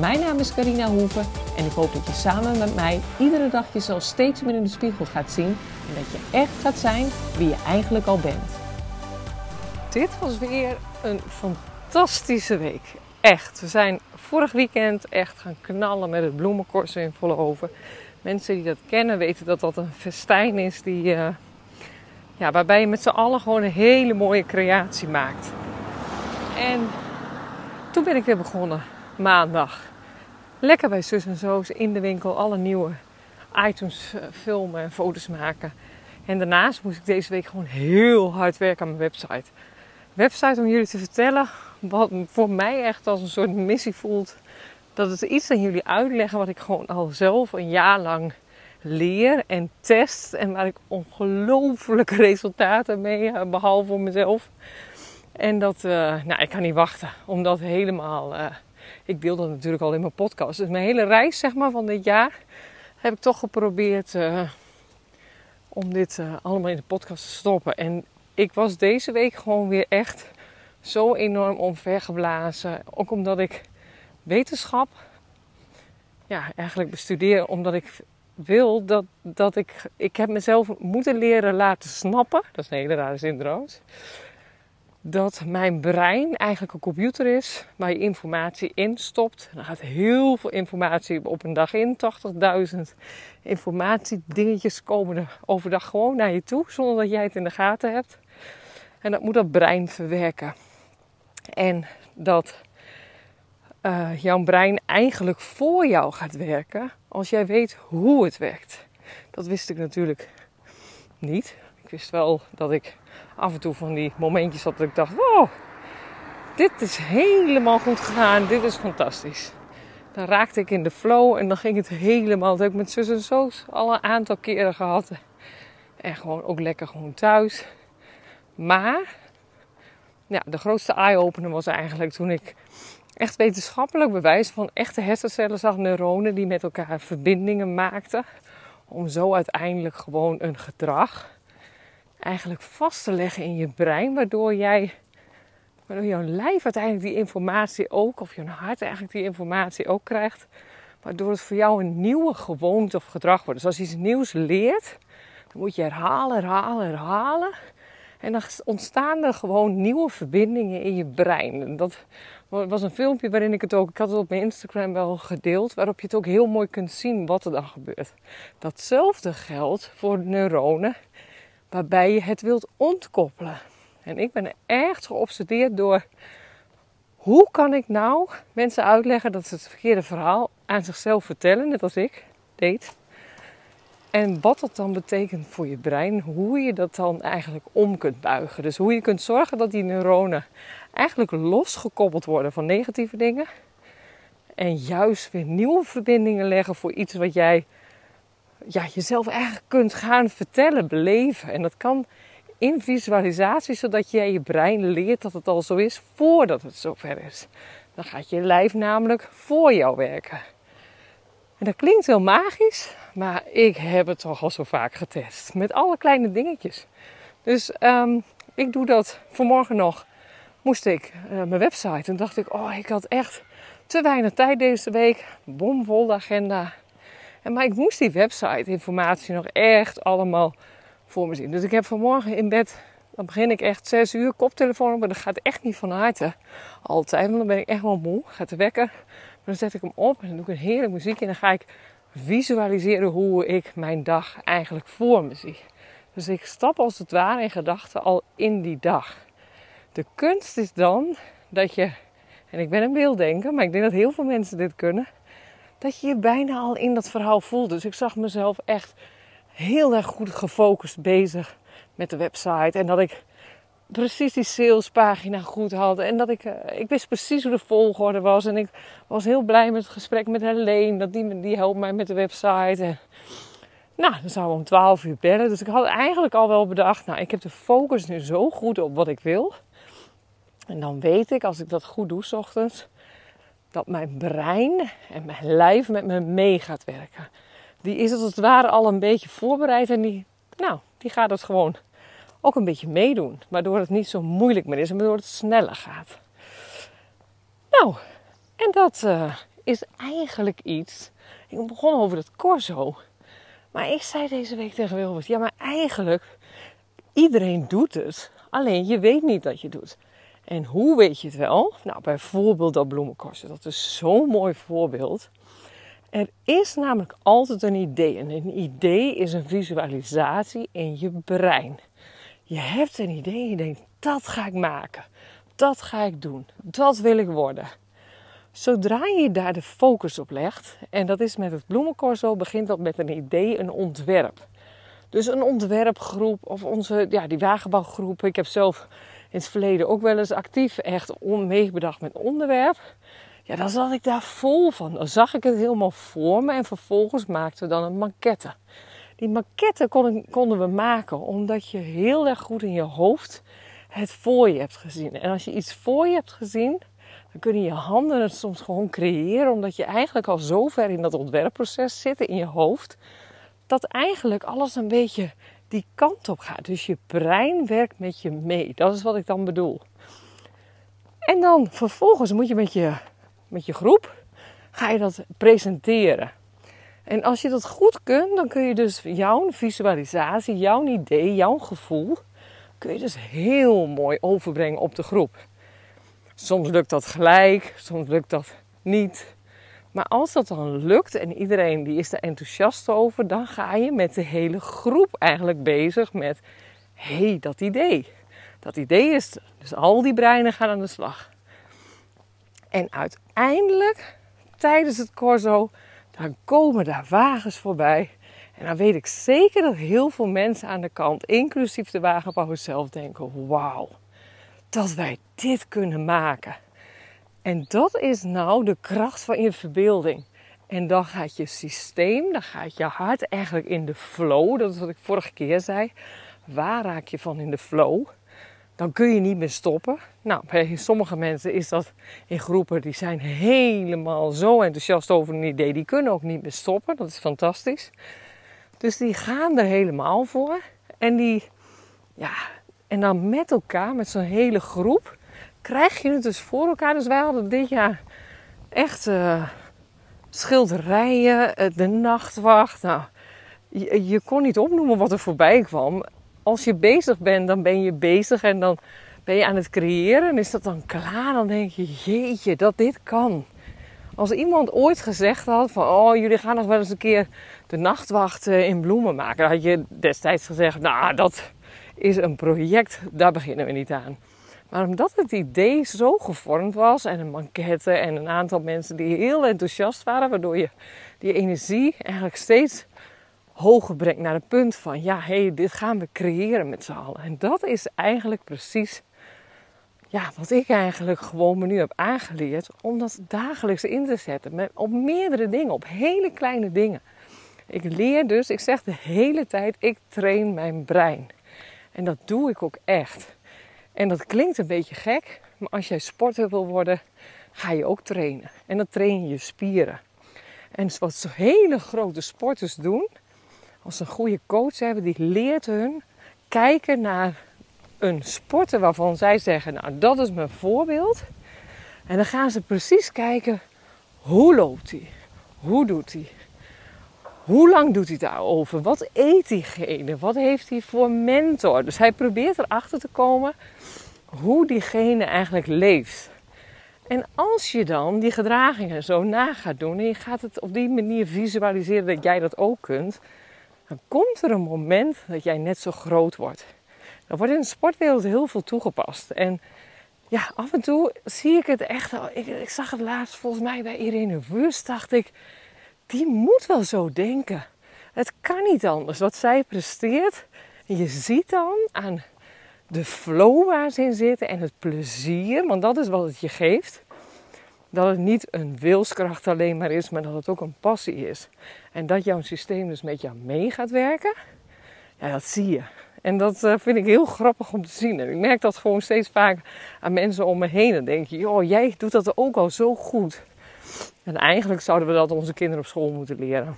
Mijn naam is Carina Hoeven en ik hoop dat je samen met mij iedere dag jezelf steeds meer in de spiegel gaat zien en dat je echt gaat zijn wie je eigenlijk al bent. Dit was weer een fantastische week. Echt. We zijn vorig weekend echt gaan knallen met het bloemenkorsen in oven. Mensen die dat kennen weten dat dat een festijn is die, uh, ja, waarbij je met z'n allen gewoon een hele mooie creatie maakt. En toen ben ik weer begonnen maandag. Lekker bij zus en zo's in de winkel alle nieuwe items eh, filmen en foto's maken. En daarnaast moest ik deze week gewoon heel hard werken aan mijn website. Website om jullie te vertellen wat voor mij echt als een soort missie voelt. Dat het iets aan jullie uitleggen wat ik gewoon al zelf een jaar lang leer en test. En waar ik ongelooflijke resultaten mee uh, behaal voor mezelf. En dat, uh, nou, ik kan niet wachten om dat helemaal ik deel dat natuurlijk al in mijn podcast. Dus mijn hele reis zeg maar, van dit jaar heb ik toch geprobeerd uh, om dit uh, allemaal in de podcast te stoppen. En ik was deze week gewoon weer echt zo enorm omvergeblazen. Ook omdat ik wetenschap ja, eigenlijk bestudeer. Omdat ik wil dat, dat ik... Ik heb mezelf moeten leren laten snappen. Dat is een hele rare zin dat mijn brein eigenlijk een computer is waar je informatie in stopt. Er gaat heel veel informatie op een dag in, 80.000 informatiedingetjes komen er overdag gewoon naar je toe, zonder dat jij het in de gaten hebt. En dat moet dat brein verwerken. En dat uh, jouw brein eigenlijk voor jou gaat werken als jij weet hoe het werkt. Dat wist ik natuurlijk niet. Ik wist wel dat ik af en toe van die momentjes dat ik dacht: wow, dit is helemaal goed gegaan, dit is fantastisch. Dan raakte ik in de flow en dan ging het helemaal. Dat heb ik met zus en zo's al een aantal keren gehad. En gewoon ook lekker gewoon thuis. Maar ja, de grootste eye-opener was eigenlijk toen ik echt wetenschappelijk bewijs van echte hersencellen zag, neuronen die met elkaar verbindingen maakten. Om zo uiteindelijk gewoon een gedrag eigenlijk vast te leggen in je brein, waardoor jij, waardoor jouw lijf uiteindelijk die informatie ook, of je hart eigenlijk die informatie ook krijgt, waardoor het voor jou een nieuwe gewoonte of gedrag wordt. Dus als je iets nieuws leert, dan moet je herhalen, herhalen, herhalen. En dan ontstaan er gewoon nieuwe verbindingen in je brein. Dat was een filmpje waarin ik het ook, ik had het op mijn Instagram wel gedeeld, waarop je het ook heel mooi kunt zien wat er dan gebeurt. Datzelfde geldt voor neuronen waarbij je het wilt ontkoppelen. En ik ben echt geobsedeerd door hoe kan ik nou mensen uitleggen dat ze het verkeerde verhaal aan zichzelf vertellen, net als ik deed. En wat dat dan betekent voor je brein, hoe je dat dan eigenlijk om kunt buigen. Dus hoe je kunt zorgen dat die neuronen eigenlijk losgekoppeld worden van negatieve dingen. En juist weer nieuwe verbindingen leggen voor iets wat jij ja, jezelf eigenlijk kunt gaan vertellen, beleven. En dat kan in visualisatie, zodat jij je brein leert dat het al zo is voordat het zover is. Dan gaat je lijf namelijk voor jou werken. En dat klinkt heel magisch, maar ik heb het toch al zo vaak getest. Met alle kleine dingetjes. Dus um, ik doe dat vanmorgen nog. Moest ik uh, mijn website en dacht ik, oh, ik had echt te weinig tijd deze week. Bomvol de agenda. Maar ik moest die website informatie nog echt allemaal voor me zien. Dus ik heb vanmorgen in bed, dan begin ik echt 6 uur, koptelefoon op. Maar dat gaat echt niet van harte. Altijd, want dan ben ik echt wel moe. Gaat de wekker. Maar dan zet ik hem op en dan doe ik een heerlijk muziek. En dan ga ik visualiseren hoe ik mijn dag eigenlijk voor me zie. Dus ik stap als het ware in gedachten al in die dag. De kunst is dan dat je, en ik ben een beelddenker, maar ik denk dat heel veel mensen dit kunnen dat je je bijna al in dat verhaal voelt. Dus ik zag mezelf echt heel erg goed gefocust bezig met de website. En dat ik precies die salespagina goed had. En dat ik, uh, ik wist precies hoe de volgorde was. En ik was heel blij met het gesprek met Helene. Dat die, die helpt mij met de website. En Nou, dan we om 12 uur bellen. Dus ik had eigenlijk al wel bedacht, nou, ik heb de focus nu zo goed op wat ik wil. En dan weet ik, als ik dat goed doe s ochtends, dat mijn brein en mijn lijf met me mee gaat werken. Die is als het ware al een beetje voorbereid en die, nou, die gaat het gewoon ook een beetje meedoen. Waardoor het niet zo moeilijk meer is en waardoor het sneller gaat. Nou, en dat uh, is eigenlijk iets. Ik begon over het corso. Maar ik zei deze week tegen Wilbert: ja, maar eigenlijk, iedereen doet het. Alleen je weet niet dat je doet. En hoe weet je het wel? Nou, bijvoorbeeld dat bloemenkorsen. Dat is zo'n mooi voorbeeld. Er is namelijk altijd een idee. En een idee is een visualisatie in je brein. Je hebt een idee je denkt, dat ga ik maken. Dat ga ik doen. Dat wil ik worden. Zodra je daar de focus op legt, en dat is met het bloemencorso, begint dat met een idee, een ontwerp. Dus een ontwerpgroep of onze, ja, die wagenbouwgroep. Ik heb zelf in het verleden ook wel eens actief echt meegedacht met onderwerp. Ja, dan zat ik daar vol van. Dan zag ik het helemaal voor me en vervolgens maakten we dan een maquette. Die maquette konden we maken omdat je heel erg goed in je hoofd het voor je hebt gezien. En als je iets voor je hebt gezien, dan kunnen je handen het soms gewoon creëren, omdat je eigenlijk al zo ver in dat ontwerpproces zit in je hoofd, dat eigenlijk alles een beetje die kant op gaat. Dus je brein werkt met je mee. Dat is wat ik dan bedoel. En dan vervolgens moet je met je, met je groep, ga je dat presenteren. En als je dat goed kunt, dan kun je dus jouw visualisatie, jouw idee, jouw gevoel, kun je dus heel mooi overbrengen op de groep. Soms lukt dat gelijk, soms lukt dat niet. Maar als dat dan lukt en iedereen die is er enthousiast over, dan ga je met de hele groep eigenlijk bezig met hé, hey, dat idee. Dat idee is, dus al die breinen gaan aan de slag. En uiteindelijk, tijdens het corso, dan komen daar wagens voorbij. En dan weet ik zeker dat heel veel mensen aan de kant, inclusief de wagenbouwer zelf, denken: wauw, dat wij dit kunnen maken. En dat is nou de kracht van je verbeelding. En dan gaat je systeem, dan gaat je hart eigenlijk in de flow. Dat is wat ik vorige keer zei. Waar raak je van in de flow? Dan kun je niet meer stoppen. Nou, bij sommige mensen is dat in groepen die zijn helemaal zo enthousiast over een idee. Die kunnen ook niet meer stoppen. Dat is fantastisch. Dus die gaan er helemaal voor. En die, ja, en dan met elkaar, met zo'n hele groep, krijg je het dus voor elkaar. Dus wij hadden dit jaar echt uh, schilderijen, uh, de nachtwacht. Nou, je, kon niet opnoemen wat er voorbij kwam. Als je bezig bent, dan ben je bezig en dan ben je aan het creëren. En is dat dan klaar, dan denk je, jeetje, dat dit kan. Als iemand ooit gezegd had van, oh, jullie gaan nog wel eens een keer de nachtwacht uh, in bloemen maken. Dan had je destijds gezegd, nou, dat is een project, daar beginnen we niet aan. Maar omdat het idee zo gevormd was en een maquette en een aantal mensen die heel enthousiast waren, waardoor je die energie eigenlijk steeds hoger brengt naar het punt van ja, hé, hey, dit gaan we creëren met z'n allen. En dat is eigenlijk precies ja, wat ik eigenlijk gewoon me nu heb aangeleerd om dat dagelijks in te zetten met, op meerdere dingen, op hele kleine dingen. Ik leer dus, ik zeg de hele tijd, ik train mijn brein. En dat doe ik ook echt. En dat klinkt een beetje gek, maar als jij sporter wil worden, ga je ook trainen. En dan train je spieren. En wat hele grote sporters doen, als ze een goede coach hebben, die leert hun kijken naar een sporter waarvan zij zeggen, nou dat is mijn voorbeeld. En dan gaan ze precies kijken, hoe loopt hij? Hoe doet hij? Hoe lang doet hij daarover? Wat eet diegene? Wat heeft hij voor mentor? Dus hij probeert erachter te komen hoe diegene eigenlijk leeft. En als je dan die gedragingen zo na gaat doen en je gaat het op die manier visualiseren dat jij dat ook kunt, dan komt er een moment dat jij net zo groot wordt. Dan wordt in de sportwereld heel veel toegepast. En ja, af en toe zie ik het echt. Ik, ik zag het laatst volgens mij bij Irene Wurst, dacht ik, die moet wel zo denken. Het kan niet anders. Wat zij presteert, je ziet dan aan de flow waar ze in zitten en het plezier, want dat is wat het je geeft. dat het niet een wilskracht alleen maar is, maar dat het ook een passie is. En dat jouw systeem dus met jou mee gaat werken, ja, dat zie je. En dat uh, vind ik heel grappig om te zien. En ik merk dat gewoon steeds vaak aan mensen om me heen. Dan denk je, joh, jij doet dat ook al zo goed. En eigenlijk zouden we dat onze kinderen op school moeten leren.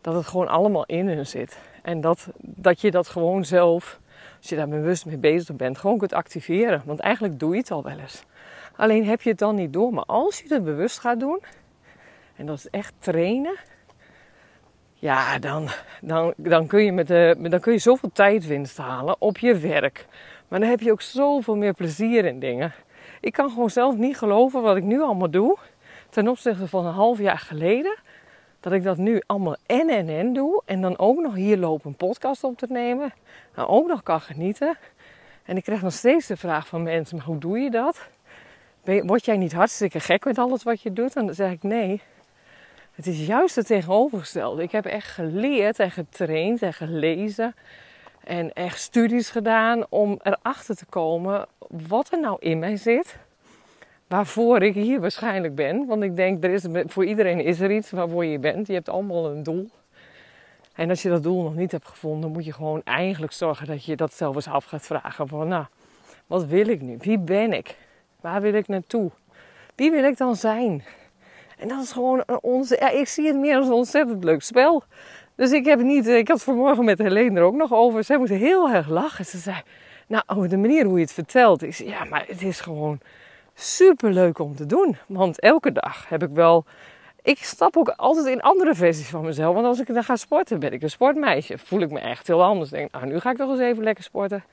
Dat het gewoon allemaal in hun zit. En dat, dat je dat gewoon zelf, als je daar bewust mee bezig bent, gewoon kunt activeren. Want eigenlijk doe je het al wel eens. Alleen heb je het dan niet door. Maar als je het bewust gaat doen, en dat is echt trainen, ja, dan, dan, dan, kun je met de, dan kun je zoveel tijdwinst halen op je werk. Maar dan heb je ook zoveel meer plezier in dingen. Ik kan gewoon zelf niet geloven wat ik nu allemaal doe. Ten opzichte van een half jaar geleden. Dat ik dat nu allemaal en en en doe. En dan ook nog hier lopen een podcast op te nemen. Nou, ook nog kan genieten. En ik krijg nog steeds de vraag van mensen: maar hoe doe je dat? Word jij niet hartstikke gek met alles wat je doet? En dan zeg ik nee. Het is juist het tegenovergestelde. Ik heb echt geleerd en getraind en gelezen en echt studies gedaan om erachter te komen wat er nou in mij zit. Waarvoor ik hier waarschijnlijk ben. Want ik denk, er is, voor iedereen is er iets waarvoor je bent. Je hebt allemaal een doel. En als je dat doel nog niet hebt gevonden, moet je gewoon eigenlijk zorgen dat je dat zelf eens af gaat vragen. Van nou, wat wil ik nu? Wie ben ik? Waar wil ik naartoe? Wie wil ik dan zijn? En dat is gewoon onze. Ja, ik zie het meer als een ontzettend leuk spel. Dus ik heb niet. Ik had vanmorgen met Helene er ook nog over. Zij moest heel erg lachen. Ze zei. Nou, oh, de manier hoe je het vertelt. Ik zei, ja, maar het is gewoon super leuk om te doen. Want elke dag heb ik wel. Ik stap ook altijd in andere versies van mezelf. Want als ik dan ga sporten, ben ik een sportmeisje. Voel ik me echt heel anders. Denk, nou, nu ga ik toch eens even lekker sporten.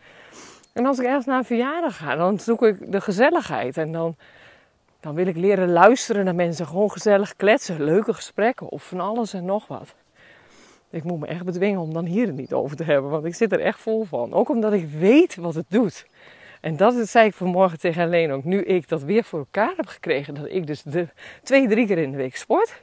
En als ik ergens naar een verjaardag ga, dan zoek ik de gezelligheid. En dan dan wil ik leren luisteren naar mensen. Gewoon gezellig kletsen, leuke gesprekken of van alles en nog wat. Ik moet me echt bedwingen om dan hier het niet over te hebben, want ik zit er echt vol van. Ook omdat ik weet wat het doet. En dat zei ik vanmorgen tegen alleen ook. Nu ik dat weer voor elkaar heb gekregen, dat ik dus de, twee, drie keer in de week sport.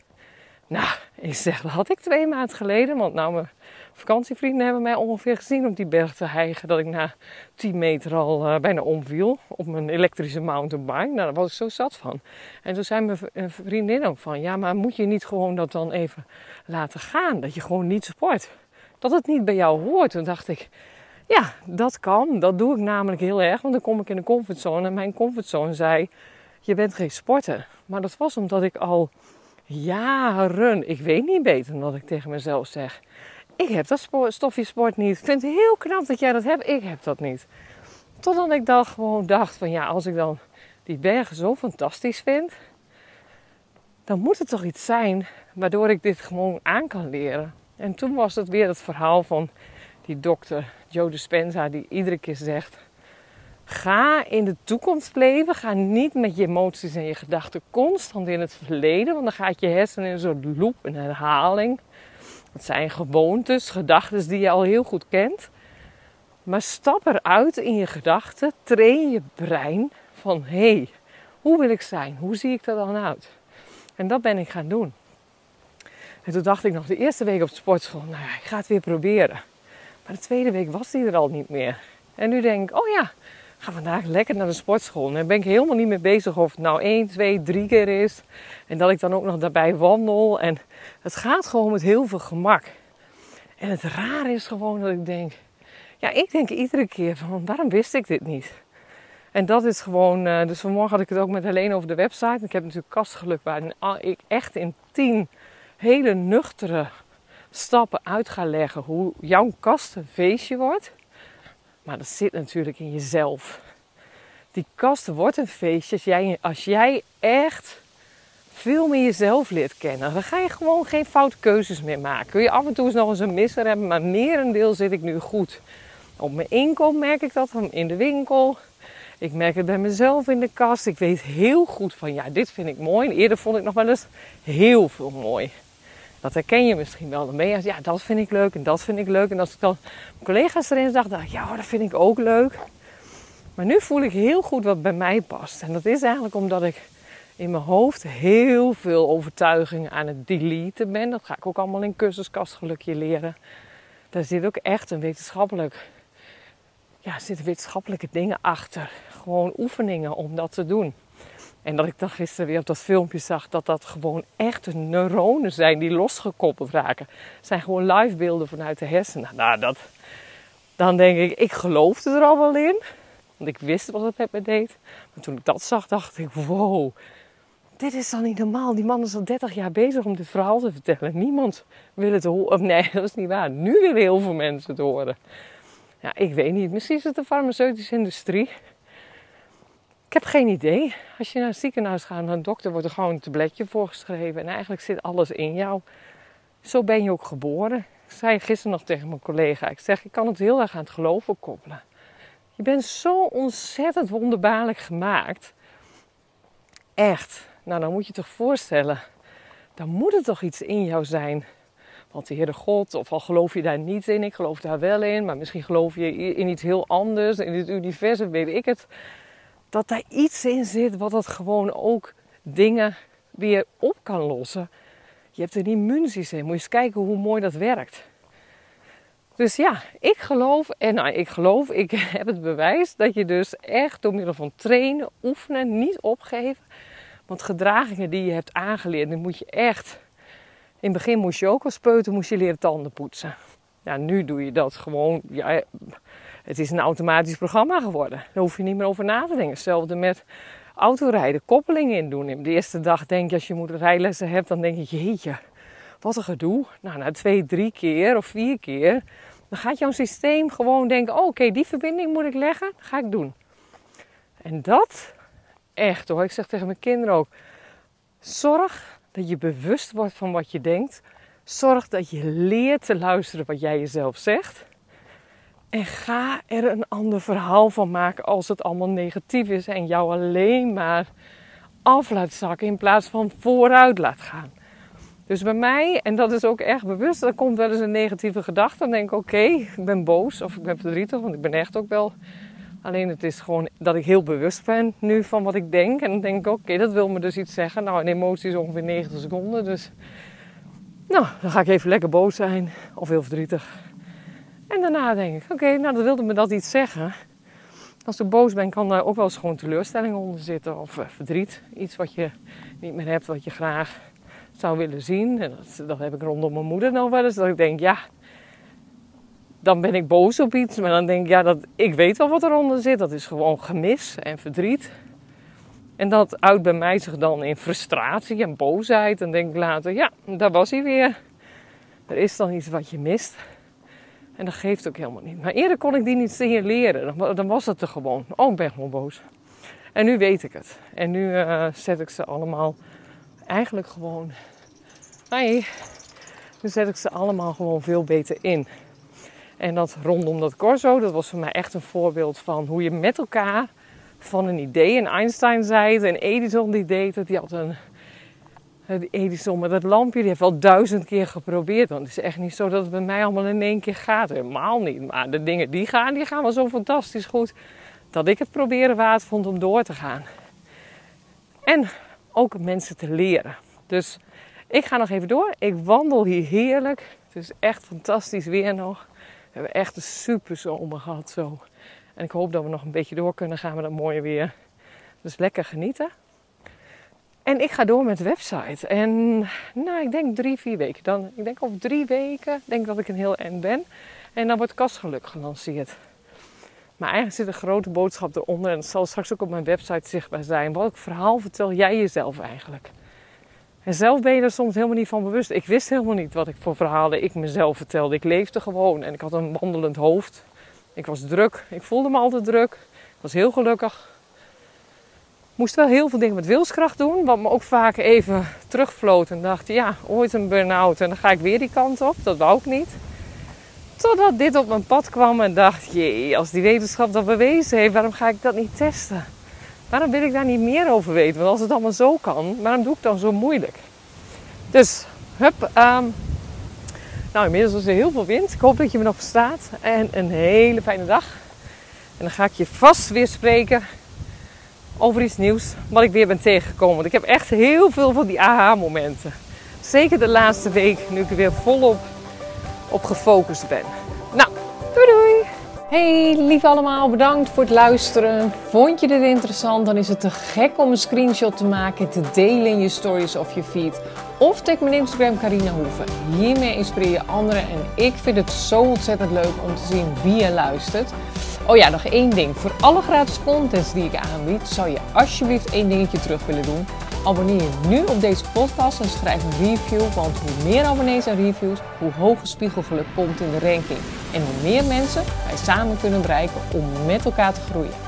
Nou, ik zeg, dat had ik twee maanden geleden. Want nou, mijn vakantievrienden hebben mij ongeveer gezien op die berg te hijgen. Dat ik na 10 meter al uh, bijna omviel op mijn elektrische mountainbike. Nou, daar was ik zo zat van. En toen zei mijn vriendin ook van... Ja, maar moet je niet gewoon dat dan even laten gaan? Dat je gewoon niet sport. Dat het niet bij jou hoort. Toen dacht ik... Ja, dat kan. Dat doe ik namelijk heel erg. Want dan kom ik in de comfortzone. En mijn comfortzone zei... Je bent geen sporter. Maar dat was omdat ik al jaren, ik weet niet beter dan ik tegen mezelf zeg. Ik heb dat stofje sport niet. Ik vind het heel knap dat jij dat hebt. Ik heb dat niet. Totdat ik dan gewoon dacht van ja, als ik dan die bergen zo fantastisch vind, dan moet het toch iets zijn waardoor ik dit gewoon aan kan leren. En toen was het weer het verhaal van die dokter Joe Dispenza die iedere keer zegt: Ga in de toekomst leven. Ga niet met je emoties en je gedachten constant in het verleden. Want dan gaat je hersenen in een soort loop, een herhaling. Het zijn gewoontes, gedachten die je al heel goed kent. Maar stap eruit in je gedachten. Train je brein van hé, hey, hoe wil ik zijn? Hoe zie ik er dan uit? En dat ben ik gaan doen. En toen dacht ik nog de eerste week op de sportschool, nou ja, ik ga het weer proberen. Maar de tweede week was die er al niet meer. En nu denk ik, oh ja, ga vandaag lekker naar de sportschool. En ben ik helemaal niet mee bezig of het nou één, twee, drie keer is. En dat ik dan ook nog daarbij wandel. En het gaat gewoon met heel veel gemak. En het raar is gewoon dat ik denk... Ja, ik denk iedere keer van, waarom wist ik dit niet? En dat is gewoon... Uh, dus vanmorgen had ik het ook met Helene over de website. Ik heb natuurlijk kastgeluk waarin ik echt in tien hele nuchtere stappen uit ga leggen... hoe jouw kast een feestje wordt... Maar dat zit natuurlijk in jezelf. Die kast wordt een feestje als jij, als jij echt veel meer jezelf leert kennen. Dan ga je gewoon geen foute keuzes meer maken. Kun je af en toe eens nog eens een misser hebben, maar merendeel zit ik nu goed. Op mijn inkomen merk ik dat in de winkel. Ik merk het bij mezelf in de kast. Ik weet heel goed van ja, dit vind ik mooi. Eerder vond ik nog wel eens heel veel mooi. Dat herken je misschien wel. Dan ben je, ja, dat vind ik leuk en dat vind ik leuk. En als ik dan collega's erin zag, dacht ik, ja, dat vind ik ook leuk. Maar nu voel ik heel goed wat bij mij past. En dat is eigenlijk omdat ik in mijn hoofd heel veel overtuigingen aan het deleten ben. Dat ga ik ook allemaal in cursuskastgelukje leren. Daar zit ook echt een wetenschappelijk, ja, zitten wetenschappelijke dingen achter. Gewoon oefeningen om dat te doen. En dat ik dan gisteren weer op dat filmpje zag dat dat gewoon echte neuronen zijn die losgekoppeld raken. Het zijn gewoon live beelden vanuit de hersenen. Nou, dat, dan denk ik, ik geloofde er al wel in. Want ik wist wat het met me deed. Maar toen ik dat zag, dacht ik, wow, dit is dan niet normaal. Die man is al 30 jaar bezig om dit verhaal te vertellen. Niemand wil het horen. Nee, dat is niet waar. Nu willen heel veel mensen het horen. Ja, ik weet niet. Misschien is het de farmaceutische industrie. Ik heb geen idee. Als je naar het ziekenhuis gaat, naar een dokter wordt er gewoon een tabletje voorgeschreven. En eigenlijk zit alles in jou. Zo ben je ook geboren. Ik zei gisteren nog tegen mijn collega. Ik zeg, ik kan het heel erg aan het geloven koppelen. Je bent zo ontzettend wonderbaarlijk gemaakt. Echt. Nou, dan moet je je toch voorstellen. Dan moet er toch iets in jou zijn. Want de Heere God, of al geloof je daar niet in, ik geloof daar wel in, maar misschien geloof je in iets heel anders, in het universum, weet ik het. Dat daar iets in zit wat het gewoon ook dingen weer op kan lossen. Je hebt een immuunsysteem, moet je eens kijken hoe mooi dat werkt. Dus ja, ik geloof, en nou, ik geloof, ik heb het bewijs dat je dus echt door middel van trainen, oefenen, niet opgeven. Want gedragingen die je hebt aangeleerd, die moet je echt. In het begin moest je ook al speuten, moest je leren tanden poetsen. Ja, nu doe je dat gewoon. Ja, het is een automatisch programma geworden. Daar hoef je niet meer over na te denken. Hetzelfde met autorijden, koppelingen in doen. De eerste dag denk je, als je moeder rijlessen hebt, dan denk je, jeetje, wat een gedoe. Nou, na twee, drie keer of vier keer, dan gaat jouw systeem gewoon denken: oh, oké, die verbinding moet ik leggen, ga ik doen. En dat, echt hoor, ik zeg tegen mijn kinderen ook: zorg dat je bewust wordt van wat je denkt. Zorg dat je leert te luisteren wat jij jezelf zegt. En ga er een ander verhaal van maken als het allemaal negatief is en jou alleen maar af laat zakken in plaats van vooruit laat gaan. Dus bij mij, en dat is ook echt bewust, er komt wel eens een negatieve gedachte. Dan denk ik, oké, ik ben boos of ik ben verdrietig, want ik ben echt ook wel. Alleen het is gewoon dat ik heel bewust ben nu van wat ik denk. En dan denk ik, oké, dat wil me dus iets zeggen. Nou, een emotie is ongeveer 90 seconden, dus... Nou, dan ga ik even lekker boos zijn of heel verdrietig. Daarna ik, oké, nou, dat wilde me dat iets zeggen. Als ik boos ben, kan daar ook wel eens gewoon teleurstelling onder zitten. Of uh, verdriet. Iets wat je niet meer hebt, wat je graag zou willen zien. En dat, dat heb ik rondom mijn moeder nog wel eens. Dat ik denk, ja, dan ben ik boos op iets. Maar dan denk ik, ja, dat, ik weet wel wat eronder zit. Dat is gewoon gemis en verdriet. En dat uit bij mij zich dan in frustratie en boosheid. En denk ik later, ja, daar was hij weer. Er is dan iets wat je mist. En dat geeft ook helemaal niet. Maar eerder kon ik die niet signaleren. Dan, was het er gewoon. Oh, ik ben gewoon boos. En nu weet ik het. En nu uh, zet ik ze allemaal eigenlijk gewoon. Nee, nu zet ik ze allemaal gewoon veel beter in. En dat rondom dat corso, dat was voor mij echt een voorbeeld van hoe je met elkaar van een idee. En Einstein zei het, en Edison die deed het. Die had een Edison met dat lampje, die heeft wel duizend keer geprobeerd. Want het is echt niet zo dat het bij mij allemaal in één keer gaat. Helemaal niet. Maar de dingen die gaan, die gaan wel zo fantastisch goed. Dat ik het proberen waard vond om door te gaan. En ook mensen te leren. Dus ik ga nog even door. Ik wandel hier heerlijk. Het is echt fantastisch weer nog. We hebben echt een super zomer gehad zo. En ik hoop dat we nog een beetje door kunnen gaan met dat mooie weer. Dus lekker genieten. En ik ga door met de website. En nou, ik denk drie, vier weken. Dan, ik denk over drie weken denk dat ik een heel eind ben. En dan wordt kastgeluk gelanceerd. Maar eigenlijk zit een grote boodschap eronder. En het zal straks ook op mijn website zichtbaar zijn. Welk verhaal vertel jij jezelf eigenlijk? En zelf ben je er soms helemaal niet van bewust. Ik wist helemaal niet wat ik voor verhalen ik mezelf vertelde. Ik leefde gewoon en ik had een wandelend hoofd. Ik was druk. Ik voelde me altijd druk. Ik was heel gelukkig. Moest wel heel veel dingen met wilskracht doen. Wat me ook vaak even terugvloot. En dacht, ja, ooit een burn-out. En dan ga ik weer die kant op. Dat wou ik niet. Totdat dit op mijn pad kwam en dacht, jee, als die wetenschap dat bewezen heeft, waarom ga ik dat niet testen? Waarom wil ik daar niet meer over weten? Want als het allemaal zo kan, waarom doe ik dan zo moeilijk? Dus, hup. Um, nou, inmiddels is er heel veel wind. Ik hoop dat je me nog verstaat. En een hele fijne dag. En dan ga ik je vast weer spreken over iets nieuws wat ik weer ben tegengekomen. Want ik heb echt heel veel van die aha-momenten. Zeker de laatste week, nu ik er weer volop op gefocust ben. Nou, doei doei! Hey lief allemaal, bedankt voor het luisteren. Vond je dit interessant? Dan is het te gek om een screenshot te maken, te delen in je stories of je feed. Of tag mijn Instagram Carina Hoeven. Hiermee inspireer je anderen en ik vind het zo ontzettend leuk om te zien wie je luistert. Oh ja, nog één ding. Voor alle gratis contents die ik aanbied, zou je alsjeblieft één dingetje terug willen doen. Abonneer je nu op deze podcast en schrijf een review, want hoe meer abonnees en reviews, hoe hoger spiegelgeluk komt in de ranking. En hoe meer mensen wij samen kunnen bereiken om met elkaar te groeien.